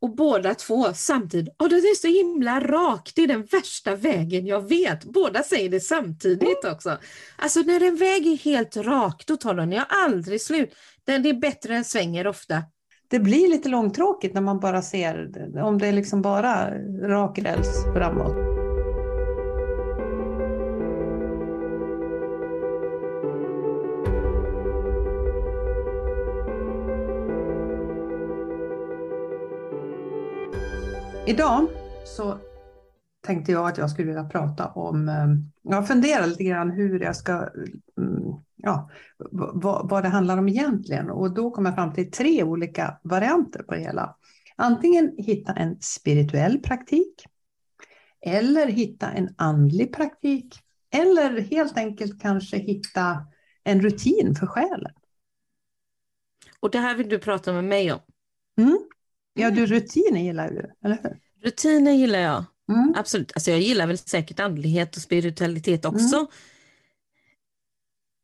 Och båda två samtidigt, och det är så himla rakt, det är den värsta vägen jag vet. Båda säger det samtidigt också. Alltså när en väg är helt rak, då tar den ju aldrig slut. Den är bättre än svänger ofta. Det blir lite långtråkigt när man bara ser, om det är liksom bara rak räls framåt. Idag så tänkte jag att jag skulle vilja prata om, eh, jag funderar lite grann hur jag ska, mm, ja, vad, vad det handlar om egentligen. Och då kom jag fram till tre olika varianter på det hela. Antingen hitta en spirituell praktik, eller hitta en andlig praktik, eller helt enkelt kanske hitta en rutin för själen. Och det här vill du prata med mig om? Mm. Ja, du rutiner gillar du, eller hur? Rutiner gillar jag, mm. absolut. Alltså jag gillar väl säkert andlighet och spiritualitet mm. också. Mm.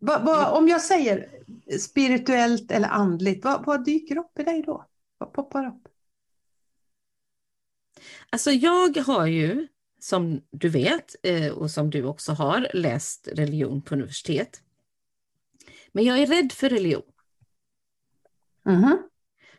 Va, va, om jag säger spirituellt eller andligt, vad, vad dyker upp i dig då? Vad poppar upp? Alltså jag har ju, som du vet eh, och som du också har, läst religion på universitet. Men jag är rädd för religion. Mm.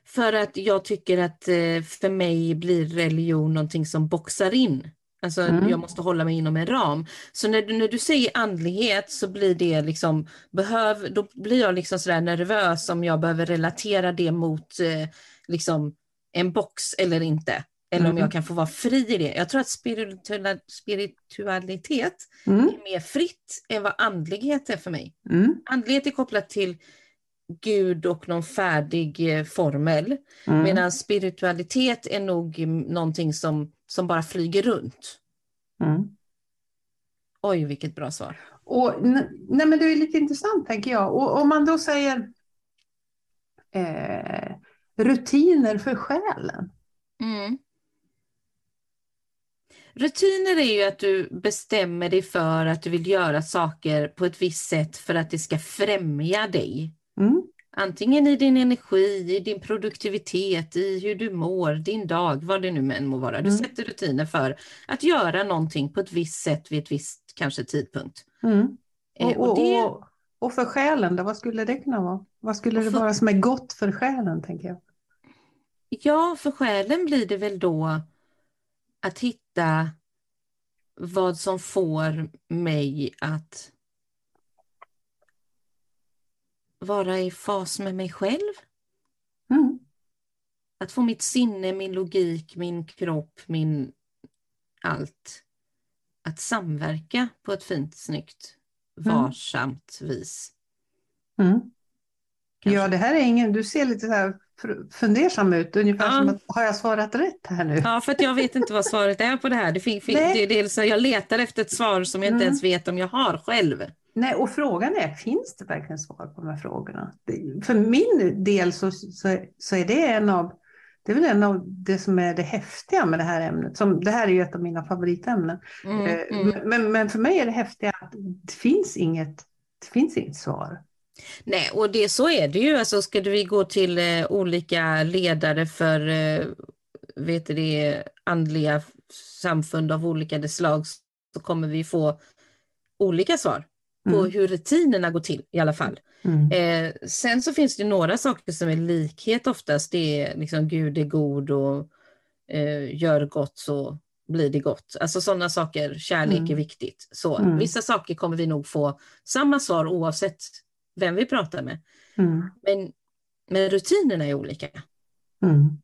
För att jag tycker att eh, för mig blir religion någonting som boxar in. Alltså mm. jag måste hålla mig inom en ram. Så när du, när du säger andlighet så blir det liksom, behöv, då blir jag liksom sådär nervös om jag behöver relatera det mot eh, liksom en box eller inte. Eller mm. om jag kan få vara fri i det. Jag tror att spiritual, spiritualitet mm. är mer fritt än vad andlighet är för mig. Mm. Andlighet är kopplat till Gud och någon färdig eh, formel. Mm. Medan spiritualitet är nog någonting som, som bara flyger runt. Mm. Oj, vilket bra svar. Och, nej, men det är lite intressant tänker jag. Och om man då säger eh, rutiner för själen. Mm. Rutiner är ju att du bestämmer dig för att du vill göra saker på ett visst sätt för att det ska främja dig. Mm. Antingen i din energi, i din produktivitet, i hur du mår, din dag, vad det nu än må vara. Du mm. sätter rutiner för att göra någonting på ett visst sätt vid ett visst kanske tidpunkt. Mm. Eh, och, och, det... och, och, för själen, då, vad skulle det kunna vara? Vad skulle det för... vara som är gott för själen, tänker jag? Ja, för själen blir det väl då att hitta vad som får mig att vara i fas med mig själv. Mm. Att få mitt sinne, min logik, min kropp, min allt att samverka på ett fint, snyggt, mm. varsamt mm. vis. Mm. Ja, det här är ingen, du ser lite så här fundersam ut, ungefär ja. som att har jag svarat rätt här nu? Ja, för att jag vet inte vad svaret är på det här. Det, fin, det, det så jag letar efter ett svar som jag inte mm. ens vet om jag har själv. Nej, och frågan är, finns det verkligen svar på de här frågorna? För min del så, så, så, är det en av, det är väl en av det som är det häftiga med det här ämnet. Som, det här är ju ett av mina favoritämnen. Mm, eh, mm. Men, men för mig är det häftiga att det finns inget, det finns inget svar. Nej, och det, så är det ju. Alltså, ska vi gå till eh, olika ledare för eh, vet det, andliga samfund av olika slag så kommer vi få olika svar på mm. hur rutinerna går till i alla fall. Mm. Eh, sen så finns det några saker som är likhet oftast. Det är liksom Gud är god och eh, gör gott så blir det gott. Alltså sådana saker, kärlek mm. är viktigt. Så, mm. Vissa saker kommer vi nog få samma svar oavsett vem vi pratar med. Mm. Men, men rutinerna är olika. Mm.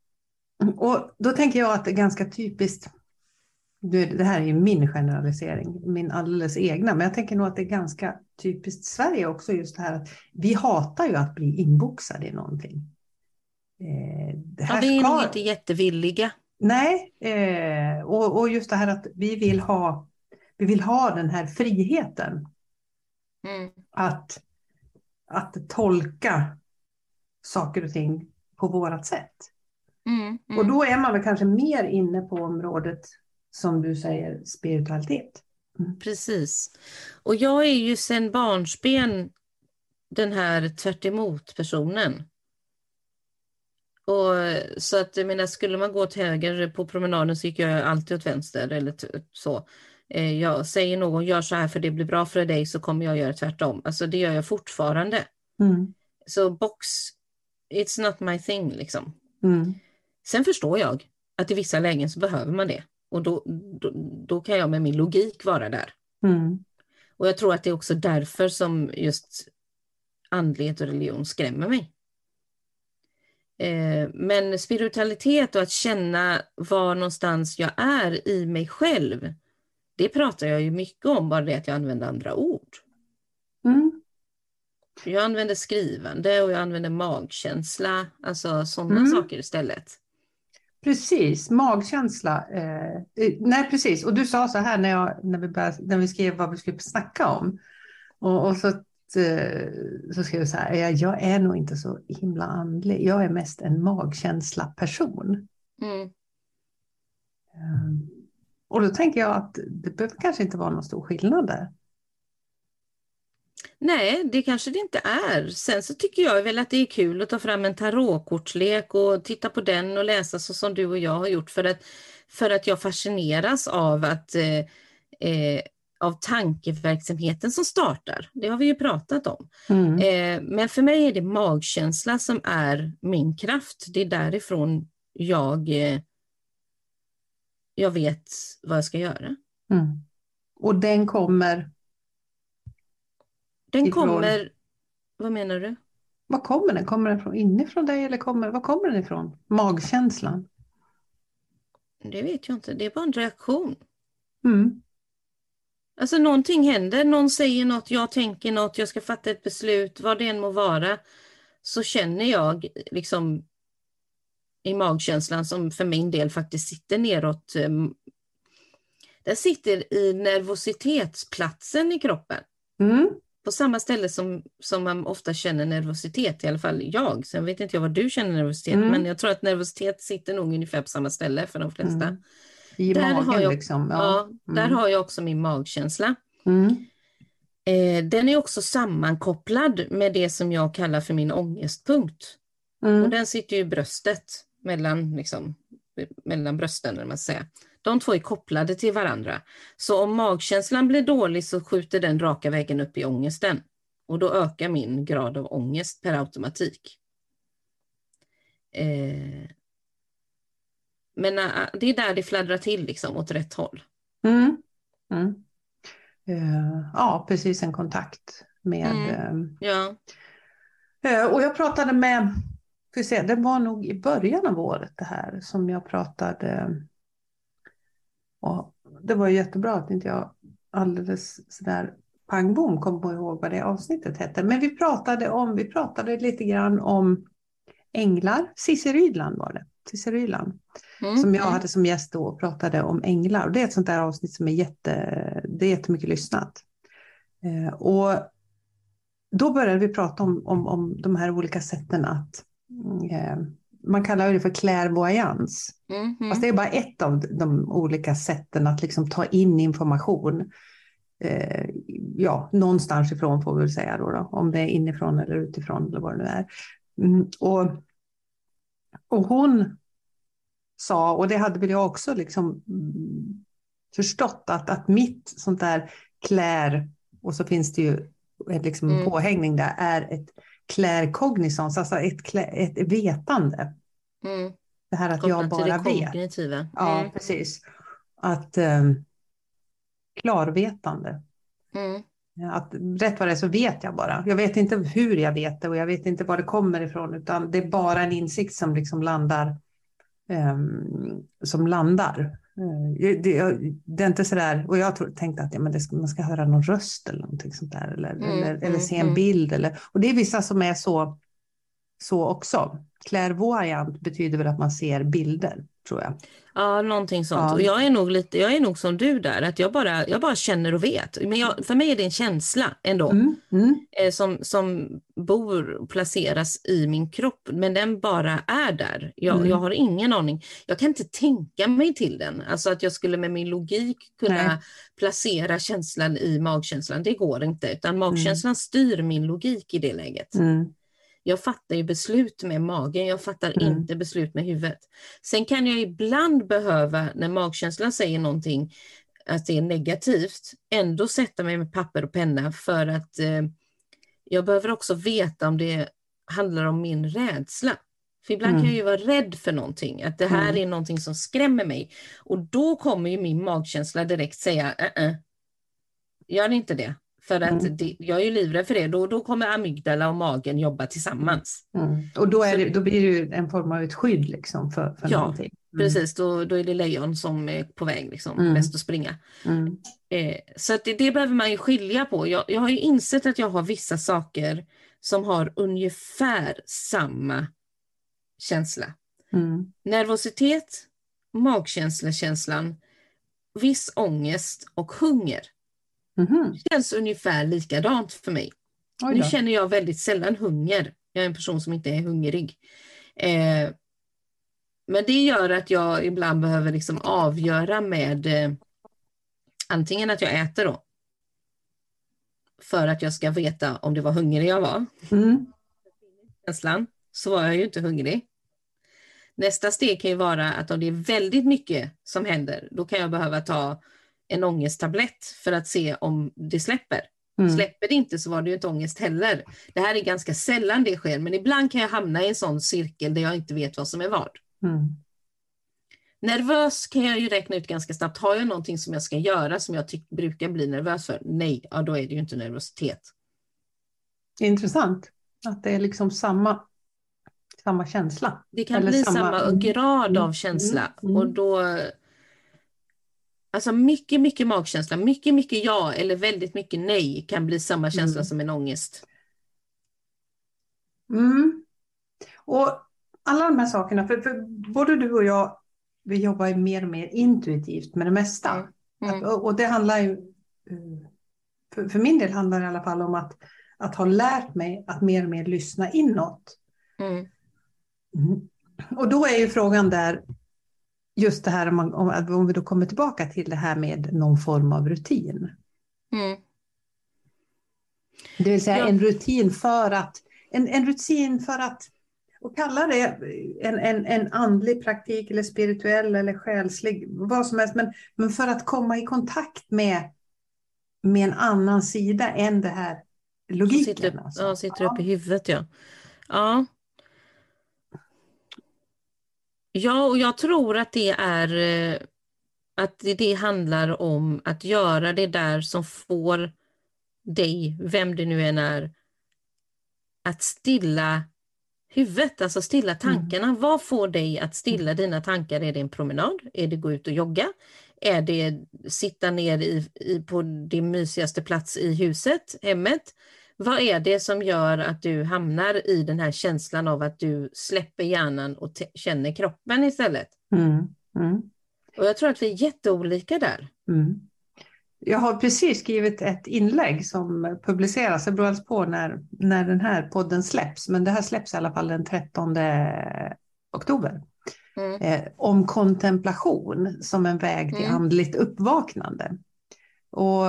Och då tänker jag att det är ganska typiskt det här är min generalisering, min alldeles egna, men jag tänker nog att det är ganska typiskt Sverige också, just det här att vi hatar ju att bli inboxade i någonting. Eh, det här ja, vi är ska... nog inte jättevilliga. Nej, eh, och, och just det här att vi vill ha, vi vill ha den här friheten. Mm. Att, att tolka saker och ting på vårat sätt. Mm, mm. Och då är man väl kanske mer inne på området som du säger, spiritualitet. Mm. Precis. Och jag är ju sedan barnsben den här tvärt personen. Och, så att jag menar, skulle man gå åt höger på promenaden så gick jag alltid åt vänster eller så. Eh, jag säger någon gör så här för det blir bra för dig så kommer jag göra tvärtom. Alltså det gör jag fortfarande. Mm. Så box, it's not my thing liksom. Mm. Sen förstår jag att i vissa lägen så behöver man det. Och då, då, då kan jag med min logik vara där. Mm. Och jag tror att det är också därför som just andlighet och religion skrämmer mig. Eh, men spiritualitet och att känna var någonstans jag är i mig själv, det pratar jag ju mycket om, bara det att jag använder andra ord. Mm. Jag använder skrivande och jag använder magkänsla, alltså sådana mm. saker istället. Precis, magkänsla. Eh, eh, nej, precis. Och du sa så här när, jag, när, vi, började, när vi skrev vad vi skulle snacka om. Och, och så, eh, så skrev jag så här, jag, jag är nog inte så himla andlig. Jag är mest en magkänsla-person. Mm. Um, och då tänker jag att det behöver kanske inte vara någon stor skillnad där. Nej, det kanske det inte är. Sen så tycker jag väl att det är kul att ta fram en tarotkortslek och titta på den och läsa så som du och jag har gjort för att, för att jag fascineras av att eh, eh, av tankeverksamheten som startar. Det har vi ju pratat om. Mm. Eh, men för mig är det magkänsla som är min kraft. Det är därifrån jag, eh, jag vet vad jag ska göra. Mm. Och den kommer den ifrån... kommer, vad menar du? Var kommer den? Kommer den från inifrån dig eller kommer, var kommer den ifrån? Magkänslan? Det vet jag inte, det är bara en reaktion. Mm. Alltså någonting händer, någon säger något, jag tänker något, jag ska fatta ett beslut, vad det än må vara. Så känner jag liksom i magkänslan som för min del faktiskt sitter neråt. Eh, den sitter i nervositetsplatsen i kroppen. Mm på samma ställe som, som man ofta känner nervositet, i alla fall jag. Sen vet inte jag vad du känner nervositet, mm. men jag tror att nervositet sitter nog ungefär på samma ställe för de flesta. Mm. I där magen har jag, liksom? Ja, mm. där har jag också min magkänsla. Mm. Eh, den är också sammankopplad med det som jag kallar för min ångestpunkt. Mm. Och den sitter ju i bröstet, mellan, liksom, mellan brösten, när man säger. De två är kopplade till varandra. Så om magkänslan blir dålig så skjuter den raka vägen upp i ångesten. Och då ökar min grad av ångest per automatik. Eh, men äh, det är där det fladdrar till liksom, åt rätt håll. Mm. Mm. Uh, ja, precis en kontakt med... Mm. Uh, ja. Uh, och jag pratade med, se, det var nog i början av året det här som jag pratade och det var jättebra att inte jag alldeles sådär pang bom kom på ihåg vad det avsnittet hette. Men vi pratade om, vi pratade lite grann om änglar. Cissi Rydland var det. Cissi Rydland. Mm. Som jag mm. hade som gäst då och pratade om änglar. Och det är ett sånt där avsnitt som är, jätte, det är jättemycket lyssnat. Eh, och då började vi prata om, om, om de här olika sätten att eh, man kallar det för clairvoyance. Mm -hmm. Fast det är bara ett av de olika sätten att liksom ta in information. Eh, ja, någonstans ifrån får vi väl säga då, då, om det är inifrån eller utifrån eller vad det nu är. Mm, och, och hon sa, och det hade väl jag också liksom mm, förstått, att, att mitt sånt där klär, och så finns det ju liksom mm. påhängning där, är ett claircognizance, alltså ett, ett vetande. Mm. Det här att Kopplat jag bara vet. Mm. Ja, precis. Att um, klarvetande. Mm. Att rätt vad det är så vet jag bara. Jag vet inte hur jag vet det och jag vet inte var det kommer ifrån utan det är bara en insikt som liksom landar. Um, som landar. Uh, det, det, är inte sådär, och jag tänkte att ja, men ska, man ska höra någon röst eller någonting sånt där. Eller, mm, eller, eller mm, se en mm. bild. Eller, och det är vissa som är så, så också. Clairvoyant betyder väl att man ser bilder, tror jag. Ja, någonting sånt. Ja. Och jag är nog lite, jag är nog som du där, att jag bara, jag bara känner och vet. Men jag, för mig är det en känsla ändå, mm. Mm. Eh, som, som bor och placeras i min kropp, men den bara är där. Jag, mm. jag har ingen aning. Jag kan inte tänka mig till den, alltså att jag skulle med min logik kunna Nej. placera känslan i magkänslan, det går inte, utan magkänslan styr min logik i det läget. Jag fattar ju beslut med magen, jag fattar mm. inte beslut med huvudet. Sen kan jag ibland behöva, när magkänslan säger någonting, att det är negativt, ändå sätta mig med papper och penna för att eh, jag behöver också veta om det handlar om min rädsla. För ibland mm. kan jag ju vara rädd för någonting, att det här mm. är någonting som skrämmer mig. Och då kommer ju min magkänsla direkt säga, äh, äh, gör inte det. För att mm. det, jag är ju livrädd för det. Då, då kommer amygdala och magen jobba tillsammans. Mm. Och då, är det, då blir det ju en form av ett skydd liksom för, för ja, någonting. Mm. Precis, då, då är det lejon som är på väg, liksom, mm. mest att springa. Mm. Eh, så att det, det, behöver man ju skilja på. Jag, jag har ju insett att jag har vissa saker som har ungefär samma känsla. Mm. Nervositet, magkänsla-känslan, viss ångest och hunger. Mm. känns ungefär likadant för mig. Nu känner jag väldigt sällan hunger. Jag är en person som inte är hungrig. Eh, men det gör att jag ibland behöver liksom avgöra med eh, antingen att jag äter då. För att jag ska veta om det var hungrig jag var. Mm. Känslan, så var jag ju inte hungrig. Nästa steg kan ju vara att om det är väldigt mycket som händer, då kan jag behöva ta en ångesttablett för att se om det släpper. Mm. Släpper det inte så var det ju inte ångest heller. Det här är ganska sällan det sker, men ibland kan jag hamna i en sån cirkel där jag inte vet vad som är vad. Mm. Nervös kan jag ju räkna ut ganska snabbt. Har jag någonting som jag ska göra som jag brukar bli nervös för? Nej, ja, då är det ju inte nervositet. Intressant att det är liksom samma, samma känsla. Det kan Eller bli samma, samma mm. grad av mm. känsla mm. och då Alltså mycket, mycket magkänsla, mycket, mycket ja eller väldigt mycket nej kan bli samma känsla mm. som en ångest. Mm. Och alla de här sakerna, för, för, både du och jag, vi jobbar ju mer och mer intuitivt med det mesta. Mm. mm. Att, och det handlar ju, eh, för, för, min del handlar det i alla fall om att, att ha lärt mig att mer och mer lyssna inåt. Mm. mm. Och då är ju frågan där, just det här om, man, om, om vi då kommer tillbaka till det här med någon form av rutin. Mm. Det vill säga ja. en rutin för att, en, en rutin för att, och kalla det en, en, en andlig praktik eller spirituell eller själslig, vad som helst, men, men för att komma i kontakt med, med en annan sida än det här logiken. Sitter, alltså. Ja, sitter ja. upp i huvudet ja. Ja, Ja, och jag tror att det är eh, att det handlar om att göra det där som får dig, vem det nu än är, att stilla huvudet, alltså stilla mm. tankarna. Mm. Vad får dig att stilla dina tankar? Är det en promenad? Är det gå ut och jogga? Är det sitta ner i, i, på din mysigaste plats i huset, hemmet? Vad är det som gör att du hamnar i den här känslan av att du släpper hjärnan och känner kroppen istället? Mm. Mm. Och jag tror att vi är jätteolika där. Mm. Jag har precis skrivit ett inlägg som publiceras, det beror alltså på när, när den här podden släpps, men det här släpps i alla fall den 13 oktober. Mm. Eh, om kontemplation som en väg till mm. andligt uppvaknande. Och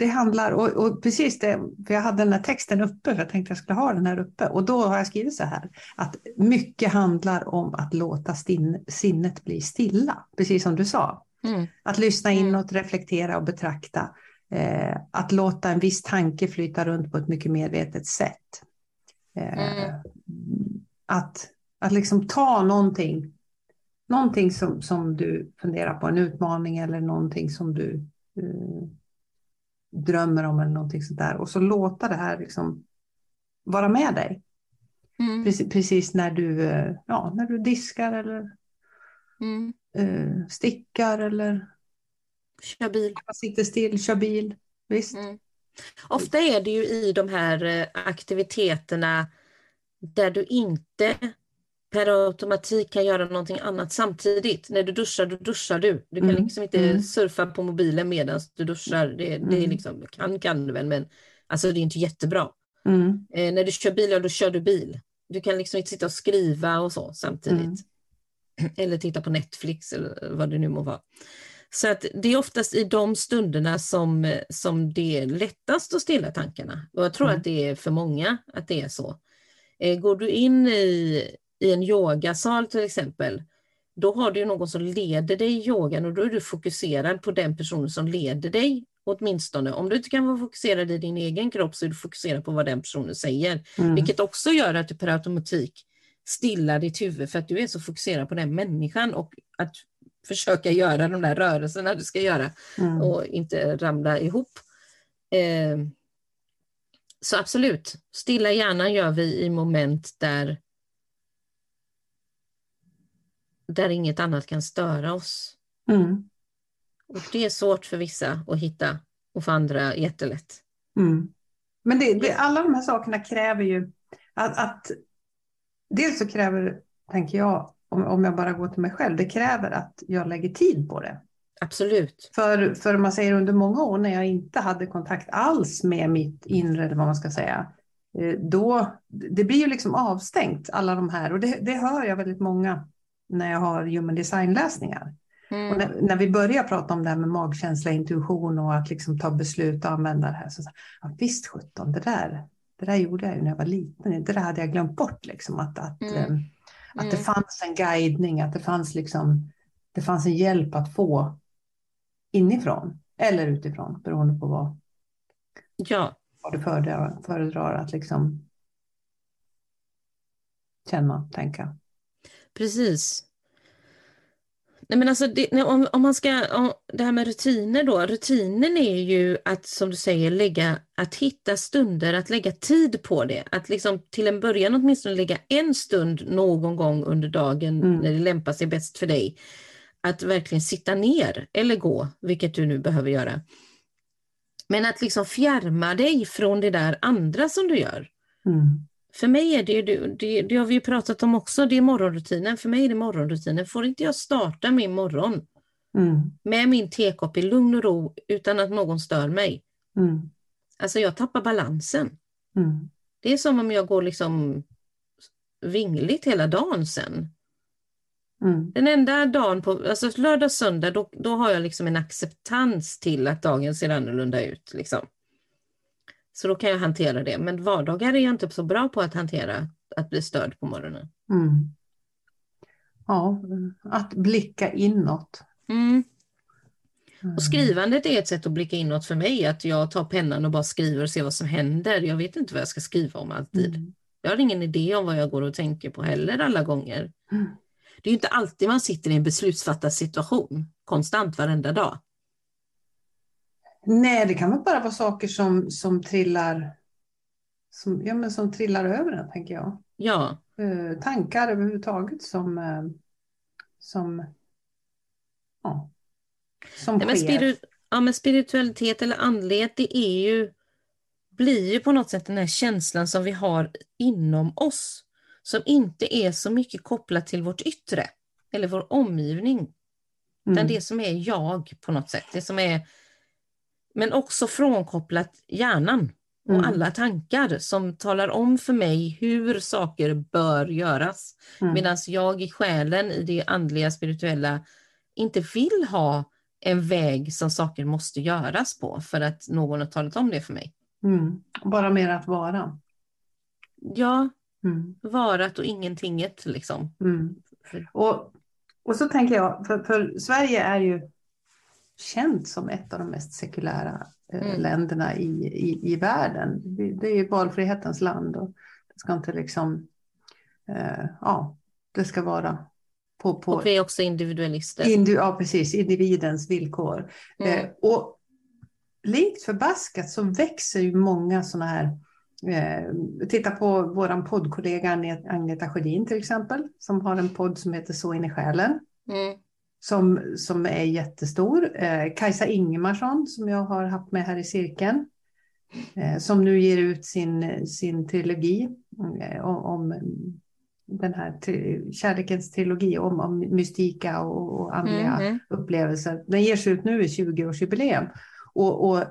det handlar, och, och, precis det, för jag hade den här texten uppe, för jag tänkte jag skulle ha den här uppe, och då har jag skrivit så här, att mycket handlar om att låta stin, sinnet bli stilla, precis som du sa. Mm. Att lyssna mm. inåt, reflektera och betrakta. Eh, att låta en viss tanke flyta runt på ett mycket medvetet sätt. Eh, mm. Att, att liksom ta någonting, någonting som, som du funderar på, en utmaning eller någonting som du drömmer om eller någonting sånt där. Och så låta det här liksom vara med dig. Mm. Precis, precis, när, du, eh, ja, när du diskar eller mm. uh, stickar eller kör bil. sitter still, kör bil. Visst. Mm. Ofta är det ju i de här eh, aktiviteterna där du inte per automatik kan göra någonting annat samtidigt. När du duschar, då duschar du. Du kan mm. liksom inte mm. surfa på mobilen medan du duschar. Det, det är mm. liksom, kan kan du väl, men alltså det är inte jättebra. Mm. Eh, när du kör bil, ja då kör du bil. Du kan liksom inte sitta och skriva och så samtidigt. Mm. Eller titta på Netflix eller vad det nu må vara. Så att det är oftast i de stunderna som, som det är lättast att stilla tankarna. Och jag tror mm. att det är för många att det är så. Eh, går du in i, i en yogasal till exempel, då har du någon som leder dig i yogan och då är du fokuserad på den personen som leder dig åtminstone. Om du inte kan vara fokuserad i din egen kropp så är du fokuserad på vad den personen säger. Mm. Vilket också gör att du per automatik stillar ditt huvud för att du är så fokuserad på den människan och att försöka göra de där rörelserna du ska göra mm. och inte ramla ihop. Eh, så absolut, stilla hjärnan gör vi i moment där där inget annat kan störa oss. Mm. Och det är svårt för vissa att hitta och för andra jättelätt. Mm. Men det, det, alla de här sakerna kräver ju att, att dels så kräver, tänker jag, om, om jag bara går till mig själv, det kräver att jag lägger tid på det. Absolut. För, för man säger under många år när jag inte hade kontakt alls med mitt inre, eller vad man ska säga, eh, då, det blir ju liksom avstängt alla de här, och det, det hör jag väldigt många när jag har human design-läsningar. Mm. Och när, när, vi börjar prata om det här med magkänsla, intuition och att liksom ta beslut och använda det här, så ja, visst sjutton, det där, det där gjorde jag när jag var liten, det där hade jag glömt bort, liksom, att, att, mm. ähm, att mm. det fanns en guidning, att det fanns, liksom, det fanns en hjälp att få inifrån eller utifrån, beroende på vad, ja. vad du föredrar, föredrar att liksom känna, tänka. Precis. Nej, men alltså det, om, om, man ska, om, det här med rutiner då, rutinen är ju att som du säger lägga, att hitta stunder, att lägga tid på det. Att liksom till en början åtminstone lägga en stund någon gång under dagen mm. när det lämpar sig bäst för dig. Att verkligen sitta ner eller gå, vilket du nu behöver göra. Men att liksom fjärma dig från det där andra som du gör. Mm. För mig är det, det, det har vi ju pratat om också, det är morgonrutinen. För mig är det morgonrutinen. Får inte jag starta min morgon mm. med min tekopp i lugn och ro utan att någon stör mig. Mm. Alltså jag tappar balansen. Mm. Det är som om jag går liksom vingligt hela dagen sen. Mm. Den enda dagen på, alltså lördag, söndag, då, då har jag liksom en acceptans till att dagen ser annorlunda ut. Liksom. Så då kan jag hantera det. Men vardagar är jag inte så bra på att hantera att bli störd på morgonen. Mm. Ja, att blicka inåt. Mm. mm. Och skrivandet är ett sätt att blicka inåt för mig, att jag tar pennan och bara skriver och ser vad som händer. Jag vet inte vad jag ska skriva om alltid. Mm. Jag har ingen idé om vad jag går och tänker på heller alla gånger. Mm. Det är inte alltid man sitter i en beslutsfattarsituation konstant varenda dag. Nej, det kan väl bara vara saker som, som trillar som, ja, men som trillar över en, tänker jag. Ja. Uh, tankar överhuvudtaget som, uh, som, ja, som Nej, men spirit, ja, men spiritualitet eller andlighet, det är ju, blir ju på något sätt den här känslan som vi har inom oss, som inte är så mycket kopplat till vårt yttre eller vår omgivning. Mm. Utan det som är jag på något sätt, det som är men också frånkopplat hjärnan och mm. alla tankar som talar om för mig hur saker bör göras. Mm. Medan jag i själen, i det andliga, spirituella, inte vill ha en väg som saker måste göras på för att någon har talat om det för mig. Mm. Bara mer att vara. Ja, mm. varat och ingentinget liksom. Mm. Och, och så tänker jag, för, för Sverige är ju känt som ett av de mest sekulära eh, mm. länderna i, i, i världen. Det är ju valfrihetens land och det ska inte liksom, eh, ja, det ska vara på, på... Och vi är också individualister. Indi, ja, precis, individens villkor. Mm. Eh, och likt förbaskat så växer ju många sådana här Eh, titta på vår poddkollega Agneta Sjödin till exempel, som har en podd som heter Så in i själen. Mm som, som är jättestor. Eh, Kajsa Ingemarsson som jag har haft med här i cirkeln. Eh, som nu ger ut sin, sin trilogi eh, om, den här kärlekens trilogi om, om mystika och, och andliga mm. upplevelser. Den ges ut nu i 20-årsjubileum. Och, och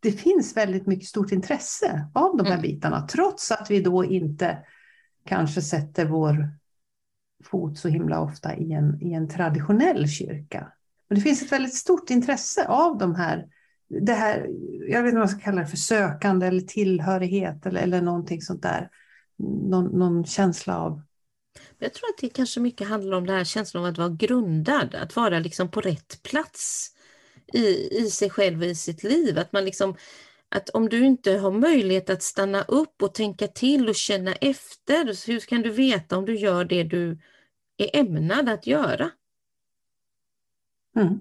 det finns väldigt mycket stort intresse av de här mm. bitarna, trots att vi då inte kanske sätter vår fot så himla ofta i en, i en traditionell kyrka. Men det finns ett väldigt stort intresse av de här, det här, jag vet inte vad man ska kalla det för sökande eller tillhörighet eller, eller någonting sånt där. någon, någon känsla av jag tror att det kanske mycket handlar om det här känslan av att vara grundad, att vara liksom på rätt plats i, i sig själv och i sitt liv. Att, man liksom, att om du inte har möjlighet att stanna upp och tänka till och känna efter, hur kan du veta om du gör det du är ämnad att göra? Mm.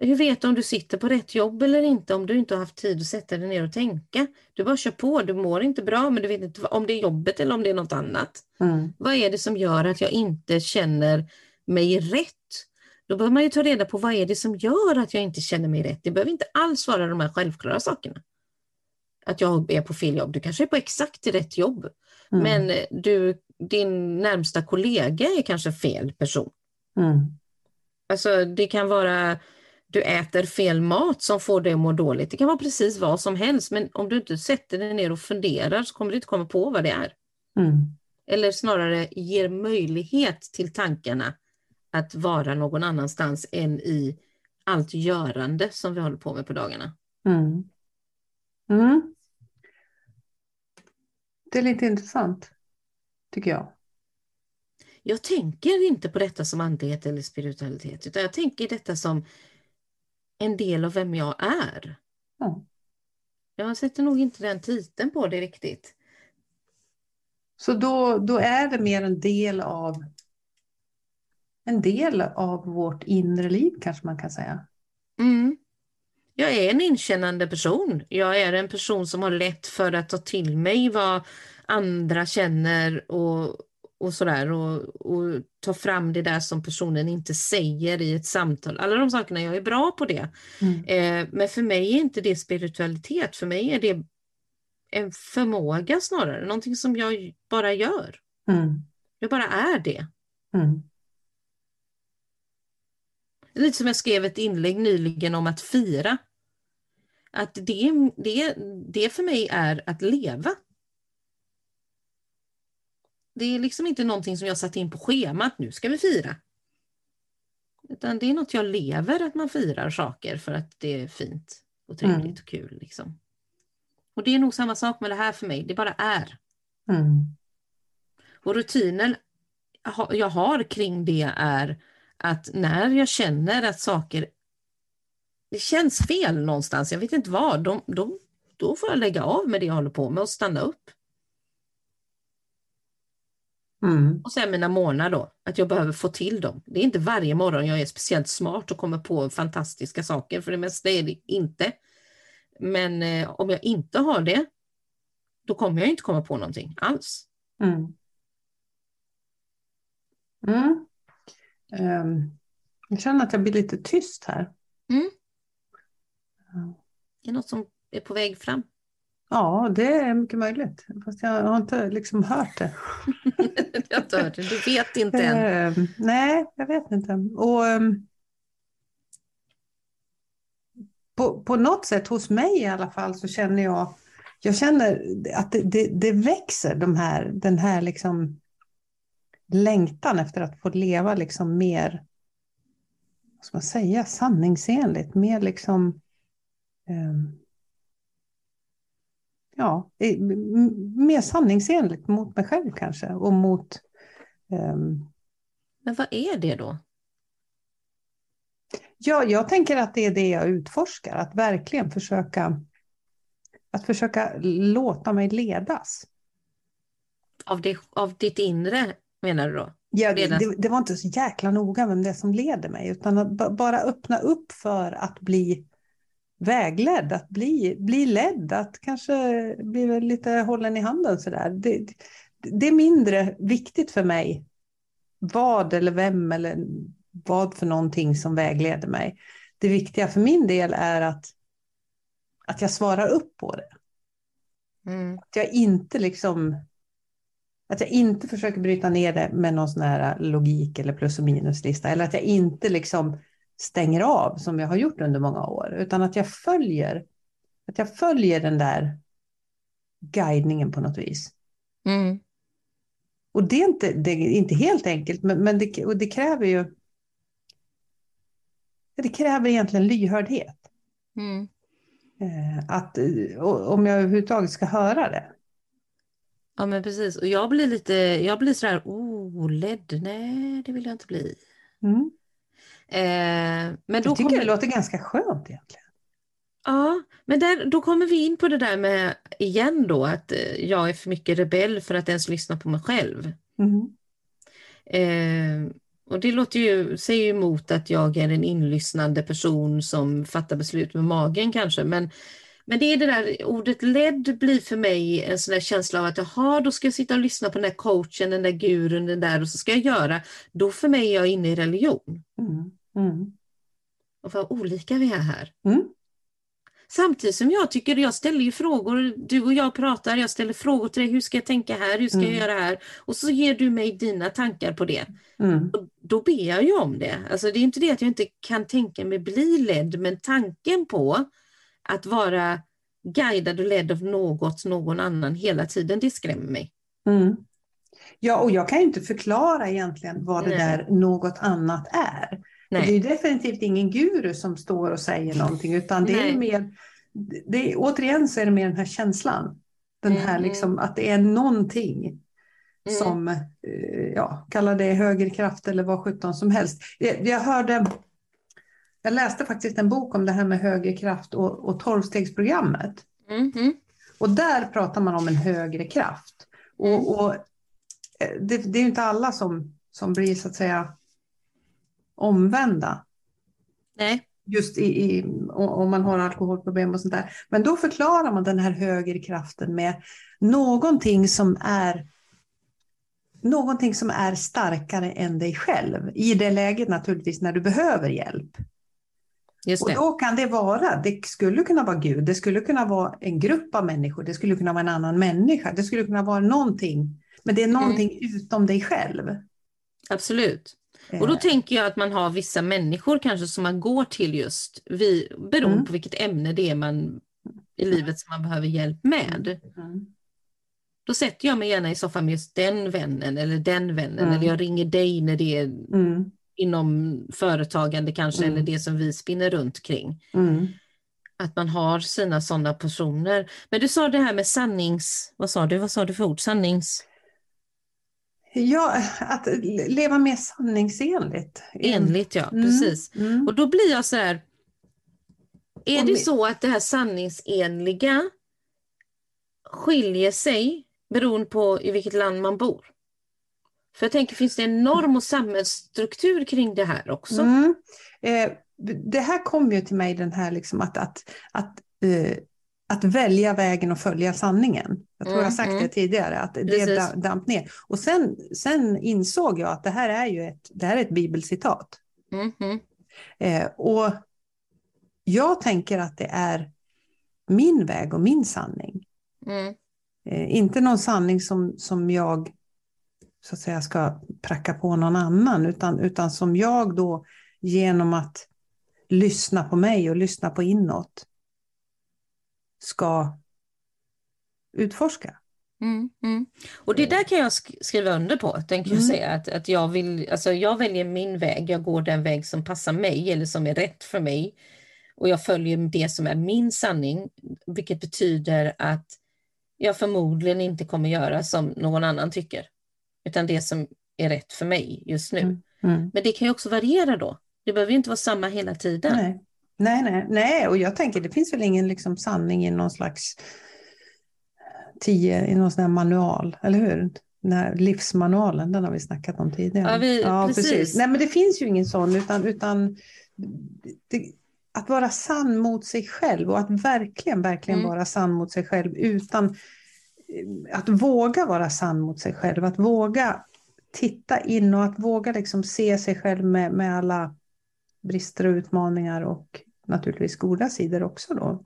Hur vet du om du sitter på rätt jobb eller inte om du inte har haft tid att sätta dig ner och tänka? Du bara kör på, du mår inte bra men du vet inte om det är jobbet eller om det är något annat. Mm. Vad är det som gör att jag inte känner mig rätt? Då behöver man ju ta reda på vad är det som gör att jag inte känner mig rätt. Det behöver inte alls vara de här självklara sakerna. Att jag är på fel jobb, du kanske är på exakt rätt jobb. Mm. Men du, din närmsta kollega är kanske fel person. Mm. Alltså det kan vara du äter fel mat som får dig att må dåligt. Det kan vara precis vad som helst, men om du inte sätter dig ner och funderar så kommer du inte komma på vad det är. Mm. Eller snarare ger möjlighet till tankarna att vara någon annanstans än i allt görande som vi håller på med på dagarna. Mm. Mm. Det är lite intressant, tycker jag. Jag tänker inte på detta som andlighet eller spiritualitet, utan jag tänker detta som en del av vem jag är. Mm. Jag sätter nog inte den titeln på det riktigt. Så då, då är det mer en del av en del av vårt inre liv kanske man kan säga. Mm. Jag är en inkännande person. Jag är en person som har lätt för att ta till mig vad andra känner och och sådär och, och ta fram det där som personen inte säger i ett samtal. Alla de sakerna, jag är bra på det. Mm. Eh, men för mig är inte det spiritualitet, för mig är det en förmåga snarare, någonting som jag bara gör. Mm. Jag bara är det. Mm. Lite som jag skrev ett inlägg nyligen om att fira. Att det, det, det för mig är att leva. Det är liksom inte någonting som jag satt in på schemat, nu ska vi fira. Utan det är något jag lever, att man firar saker för att det är fint och trevligt mm. och kul. Liksom. Och det är nog samma sak med det här för mig, det bara är. Mm. Och rutinen jag har kring det är att när jag känner att saker det känns fel någonstans, jag vet inte vad, då, då, då får jag lägga av med det jag håller på med och stanna upp. Mm. Och sen mina månader då, att jag behöver få till dem. Det är inte varje morgon jag är speciellt smart och kommer på fantastiska saker, för det mesta är det inte. Men eh, om jag inte har det, då kommer jag inte komma på någonting alls. Mm. Mm. Um, jag känner att jag blir lite tyst här. Mm. Det är något som är på väg fram. Ja, det är mycket möjligt. Fast jag har inte liksom hört det. jag har inte hört det. Du vet inte än? Uh, nej, jag vet inte. Och, um, på, på något sätt, hos mig i alla fall, så känner jag jag känner att det, det, det växer, de här, den här liksom längtan efter att få leva liksom mer, vad ska man säga, sanningsenligt, mer liksom um, ja, mer sanningsenligt mot mig själv kanske och mot... Um... Men vad är det då? Ja, jag tänker att det är det jag utforskar, att verkligen försöka att försöka låta mig ledas. Av, det, av ditt inre menar du då? Ja, det, det, var inte så jäkla noga vem det är som leder mig, utan att bara öppna upp för att bli vägledd, att bli, bli ledd, att kanske bli lite hållen i handen sådär. Det, det är mindre viktigt för mig vad eller vem eller vad för någonting som vägleder mig. Det viktiga för min del är att, att jag svarar upp på det. Mm. Att jag inte liksom att jag inte försöker bryta ner det med någon sån här logik eller plus och minuslista. Eller att jag inte liksom stänger av som jag har gjort under många år, utan att jag följer, att jag följer den där guidningen på något vis. Mm. Och det är inte, det är inte helt enkelt, men, men det, och det kräver ju det kräver egentligen lyhördhet. Mm. Eh, att, om jag överhuvudtaget ska höra det. Ja men precis. Och jag blir lite, jag blir sådär, oh, ledd, nej det vill jag inte bli. Mm. Eh, men Jag då tycker kommer, det låter ganska skönt egentligen. ja, men där, då kommer vi in på det där med, igen då, att eh, jag är för mycket rebell för att ens lyssna på mig själv. Mm. Eh, och det låter ju, säger ju emot att jag är en inlyssnande person som fattar beslut med magen kanske, men, men det är det där ordet ledd blir för mig en sån där känsla av att jaha, då ska jag sitta och lyssna på den där coachen, den där gurun, den där och så ska jag göra. Då för mig är jag inne i religion. Mm. Mm. Och vad olika vi är här. Mm. Samtidigt som jag tycker, jag ställer ju frågor, du och jag pratar, jag ställer frågor till dig, hur ska jag tänka här, hur ska jag Mm. göra här? Och så ger du mig dina tankar på det. Mm. Och då ber jag ju om det. Alltså det är inte det att jag inte kan tänka mig bli ledd, men tanken på att vara guidad och ledd av något, någon annan hela tiden, det skrämmer mig. Mm. Ja, och jag kan ju inte förklara egentligen vad det Nej. där något annat är. Det är definitivt ingen guru som står och säger någonting, utan det är Nej. mer, det är, återigen så är det mer den här känslan. Den här Mm. liksom, att det är någonting Mm. som, eh, ja, kalla det högerkraft eller vad sjutton som helst. Jag, jag hörde, jag läste faktiskt en bok om det här med högerkraft och, och tolvstegsprogrammet. Mm, Och där pratar man om en högre kraft. Mm. Och, och eh, det, det är ju inte alla som, som blir så att säga omvända. Nej. Just i, i, om man har alkoholproblem och sånt där. Men då förklarar man den här högre kraften med någonting som är Någonting som är starkare än dig själv. I det läget naturligtvis när du behöver hjälp. Och då kan det vara, det skulle kunna vara Gud, det skulle kunna vara en grupp av människor, det skulle kunna vara en annan människa, det skulle kunna vara någonting. Men det är någonting utom dig själv. Absolut. Och då Eh, tänker jag att man har vissa människor kanske som man går till just vi, beroende Mm. på vilket ämne det är man i livet som man behöver hjälp med. mm, Då sätter jag mig gärna i soffan med just den vännen eller den vännen Mm. eller jag ringer dig när det är mm, inom företagande kanske Mm. eller det som vi spinner runt kring. mm. Att man har sina sådana personer. Men du sa det här med sannings... Vad sa du? Vad sa du för ord? Sannings... Ja, att leva mer sanningsenligt. Enligt, ja. Mm, Precis. mm. Och då blir jag så här. Är det så att det här sanningsenliga skiljer sig beroende på i vilket land man bor? För jag tänker, finns det en norm och samhällsstruktur kring det här också? Mm. Eh, det här kom ju till mig, den här liksom att, att, att, eh, att välja vägen och följa sanningen. Jag tror jag har sagt Mm, det tidigare, att det Precis. da- damp ner. Och sen, sen insåg jag att det här är ju ett, det här är ett bibelcitat. Mm, mm, Eh, och jag tänker att det är min väg och min sanning. mm, Eh, inte någon sanning som, som jag så att säga ska pracka på någon annan, utan, utan som jag då genom att lyssna på mig och lyssna på inåt ska utforska. mm, mm. Och det där kan jag sk- skriva under på, tänker jag Mm. säga. Att, att jag, vill, alltså jag väljer min väg, jag går den väg som passar mig eller som är rätt för mig. Och jag följer det som är min sanning, vilket betyder att jag förmodligen inte kommer göra som någon annan tycker. Utan det som är rätt för mig just nu. Mm. Mm. Men det kan ju också variera då. Det behöver ju inte vara samma hela tiden. Nej. Nej, nej, nej, och jag tänker det finns väl ingen liksom sanning i någon slags tio, i någon sån här manual, eller hur? Den här livsmanualen, den har vi snackat om tidigare. Ja, vi- precis. Nej, men det finns ju ingen sån, utan, utan det, att vara sann mot sig själv och att verkligen, verkligen Mm. vara sann mot sig själv utan eh, att våga vara sann mot sig själv, att våga titta in och att våga liksom se sig själv med, med alla brister och utmaningar och naturligtvis goda sidor också då.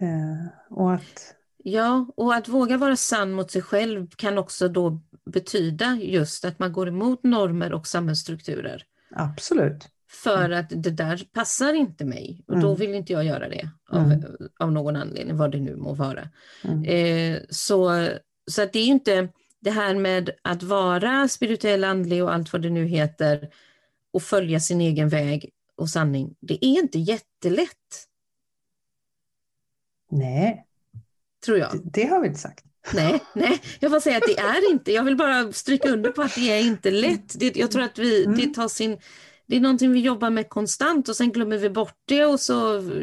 Eh, och att, Ja, och att våga vara sann mot sig själv kan också då betyda just att man går emot normer och samhällsstrukturer. absolut. För att det där passar inte mig och då Mm. vill inte jag göra det av, Mm. av någon anledning, vad det nu må vara. Mm. Eh, så så att det är ju inte det här med att vara spirituell, andlig och allt vad det nu heter och följa sin egen väg och sanning. Det är inte jättelätt, Nej, tror jag. det, det har vi inte sagt. Nej, nej, jag får säga att det är inte. Jag vill bara stryka under på att det är inte lätt. Det, jag tror att vi, mm. det tar sin... Det är någonting vi jobbar med konstant och sen glömmer vi bort det och så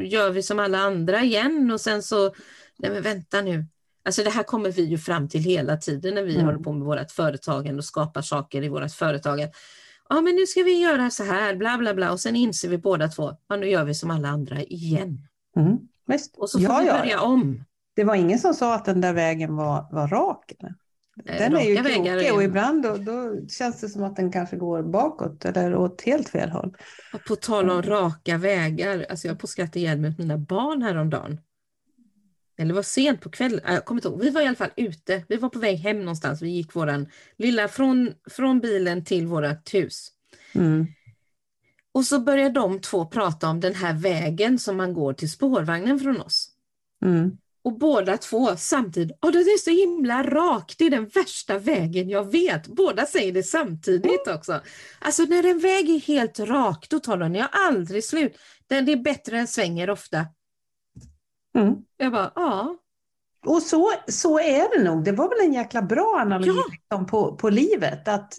gör vi som alla andra igen och sen så, nej men vänta nu. Alltså det här kommer vi ju fram till hela tiden när vi mm. håller på med vårt företagande och skapar saker i vårt företagande. Ja men nu ska vi göra så här, bla bla bla och sen inser vi båda två, ja nu gör vi som alla andra igen. Mm. Och så får ja, vi börja ja. om. Det var ingen som sa att den där vägen var, var rak? Eller? Den är ju krokig och ibland då, då, känns det som att den kanske går bakåt eller åt helt fel håll. Och på tal om raka vägar, alltså jag på skratt ihjäl med mina barn häromdagen. Eller var sent på kvällen, jag kommer inte ihåg. Vi var i alla fall ute, vi var på väg hem någonstans. Vi gick våran lilla från, från bilen till vårt hus. Mm. Och så började de två prata om den här vägen som man går till spårvagnen från oss. Mm. Och båda två samtidigt, oh, den är så himla rak, det är den värsta vägen jag vet. Båda säger det samtidigt också. Alltså när en väg är helt rak, då tar den jag aldrig slut. Den är bättre än svänger ofta. Mm. Jag bara, ja. Och så, så är det nog. Det var väl en jäkla bra analogi ja. Liksom på, på livet. Att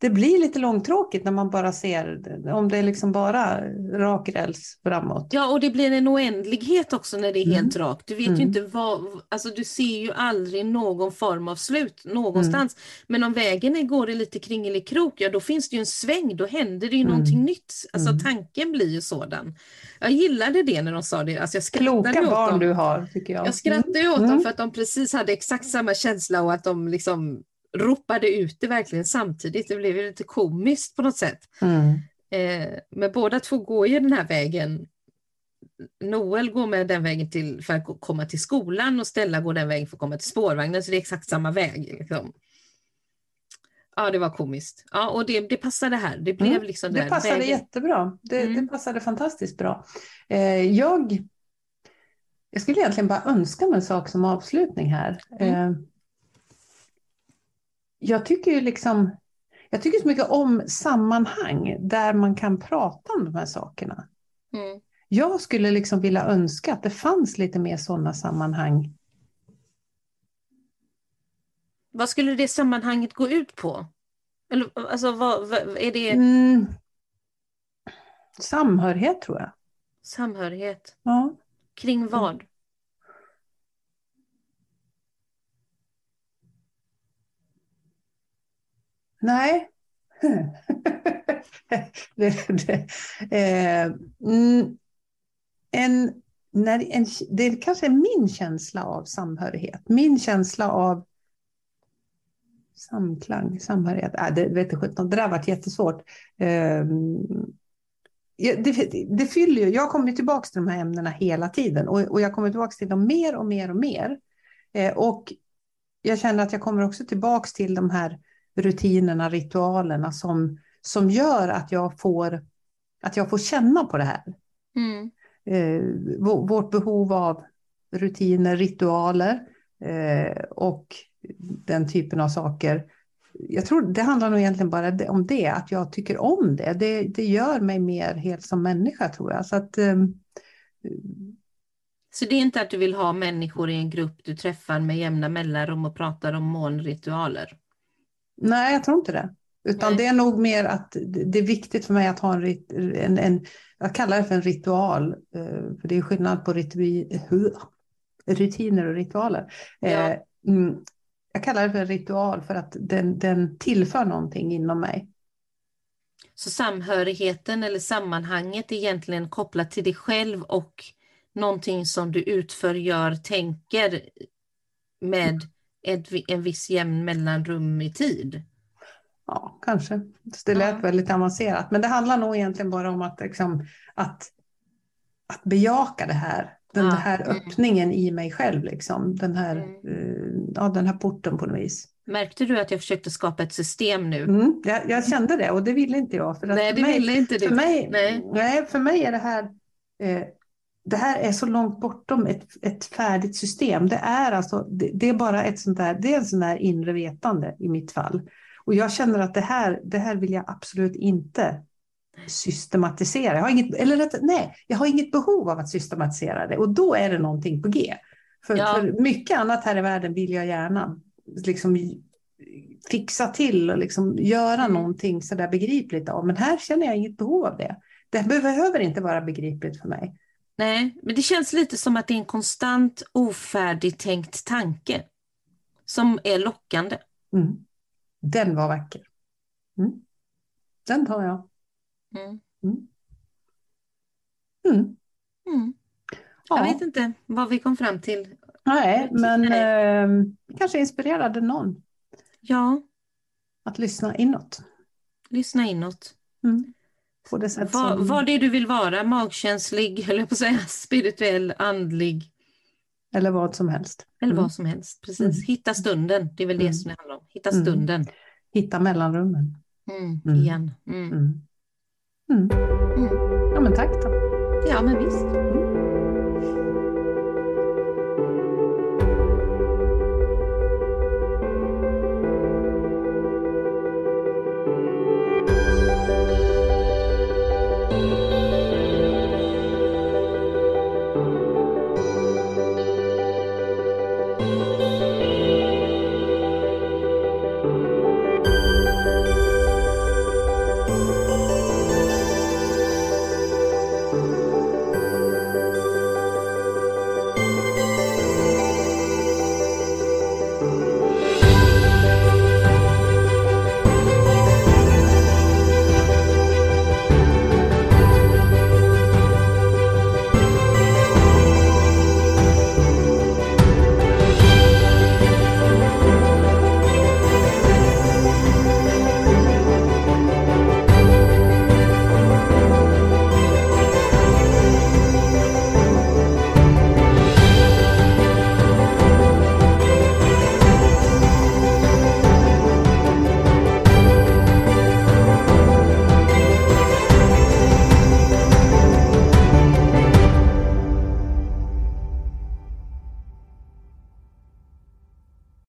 det blir lite långtråkigt när man bara ser, om det är liksom bara rak räls framåt. Ja, och det blir en oändlighet också när det är mm. helt rakt. Du vet mm. ju inte vad, alltså du ser ju aldrig någon form av slut någonstans. Mm. Men om vägen är, går i lite kringelikrok, ja då finns det ju en sväng, då händer det ju mm. någonting nytt. Alltså mm. tanken blir ju sådan. Jag gillade det när de sa det. Alltså, jag Kloka barn dem. du har, tycker jag. Jag skrattade åt dem mm. för att de precis hade exakt samma känsla och att de liksom ropade ut det verkligen samtidigt. Det blev lite komiskt på något sätt. Mm. Eh, men båda två går ju den här vägen. Noel går med den vägen till, för att komma till skolan och Stella går den vägen för att komma till spårvagnen, så det är exakt samma väg. Liksom. Ja, det var komiskt. Ja, och det, det passade här. Det blev mm. liksom Det passade vägen. jättebra. Det, mm. det passade fantastiskt bra. Eh, jag, jag skulle egentligen bara önska mig en sak som avslutning här. Mm. Eh, jag tycker ju liksom, jag tycker så mycket om sammanhang där man kan prata om de här sakerna. Mm. Jag skulle liksom vilja önska att det fanns lite mer sådana sammanhang. Vad skulle det sammanhanget gå ut på? Eller, alltså, vad, vad är det? Mm. Samhörighet tror jag. Samhörighet? Ja. Kring vad? Nej. det, det, eh, mm, en, när en, det kanske är min känsla av samhörighet, min känsla av samklang, samhörighet. Äh, det, vet det, det där varit jättesvårt. Eh, det, det fyller ju, jag kommer tillbaka till de här ämnena hela tiden och, och jag kommer tillbaka till dem mer och mer och mer. Eh, och jag känner att jag kommer också tillbaka till de här rutinerna, ritualerna som, som gör att jag, får, att jag får känna på det här. Mm. Eh, vårt behov av rutiner, ritualer eh, och den typen av saker. Jag tror det handlar nog egentligen bara om det, att jag tycker om det. Det, det gör mig mer helt som människa tror jag. Så, att, eh, så det är inte att du vill ha människor i en grupp du träffar med jämna mellanrum och pratar om månritualer? Nej, jag tror inte det. Utan Nej. det är nog mer att det är viktigt för mig att ha en, en, en jag kallar det för en ritual, eh, för det är skillnad på rutiner och ritualer. Ja. Eh, mm, jag kallar det för en ritual för att den, den tillför någonting inom mig. Så samhörigheten eller sammanhanget är egentligen kopplat till dig själv och någonting som du utför, gör, tänker med ett, en viss jämn mellanrum i tid. Ja, kanske. Det lät ja. väldigt avancerat. Men det handlar nog egentligen bara om att, liksom, att, att bejaka det här. Den ja. här mm. öppningen i mig själv. Liksom. Den, här, mm. uh, ja, den här porten på något vis. Märkte du att jag försökte skapa ett system nu? Mm, jag, jag, kände det och det ville inte jag. För nej, det mig, ville inte du. För mig, nej. nej. för mig är det här eh, det här är så långt bortom ett, ett färdigt system. Det är, alltså, det, det, är bara ett sånt där, det är en sån där inre vetande i mitt fall. Och jag känner att det här, det här vill jag absolut inte systematisera. Jag har inget, eller rätt, nej, jag har inget behov av att systematisera det och då är det någonting på G. För, ja. för mycket annat här i världen vill jag gärna liksom fixa till och liksom göra mm. någonting sådär begripligt av. Men här känner jag inget behov av det. Det behöver inte vara begripligt för mig. Nej, men det känns lite som att det är en konstant ofärdigtänkt tanke som är lockande. Mm. Den var vacker. Mm. Den tar jag. Mm. Mm. mm. mm. Ja. Jag vet inte vad vi kom fram till. Nej, men eh, kanske inspirerade någon. Ja. Att lyssna inåt. Lyssna inåt. Mm. På det sätt var, som... var det du vill vara, magkänslig, eller på att säga, spirituell, andlig. Eller vad som helst. Eller mm. vad som helst, precis. Mm. Hitta stunden, det är väl det mm. som det handlar om. Hitta mm. stunden. Hitta mellanrummen. Mm, igen. Ja men tack då. Ja men visst.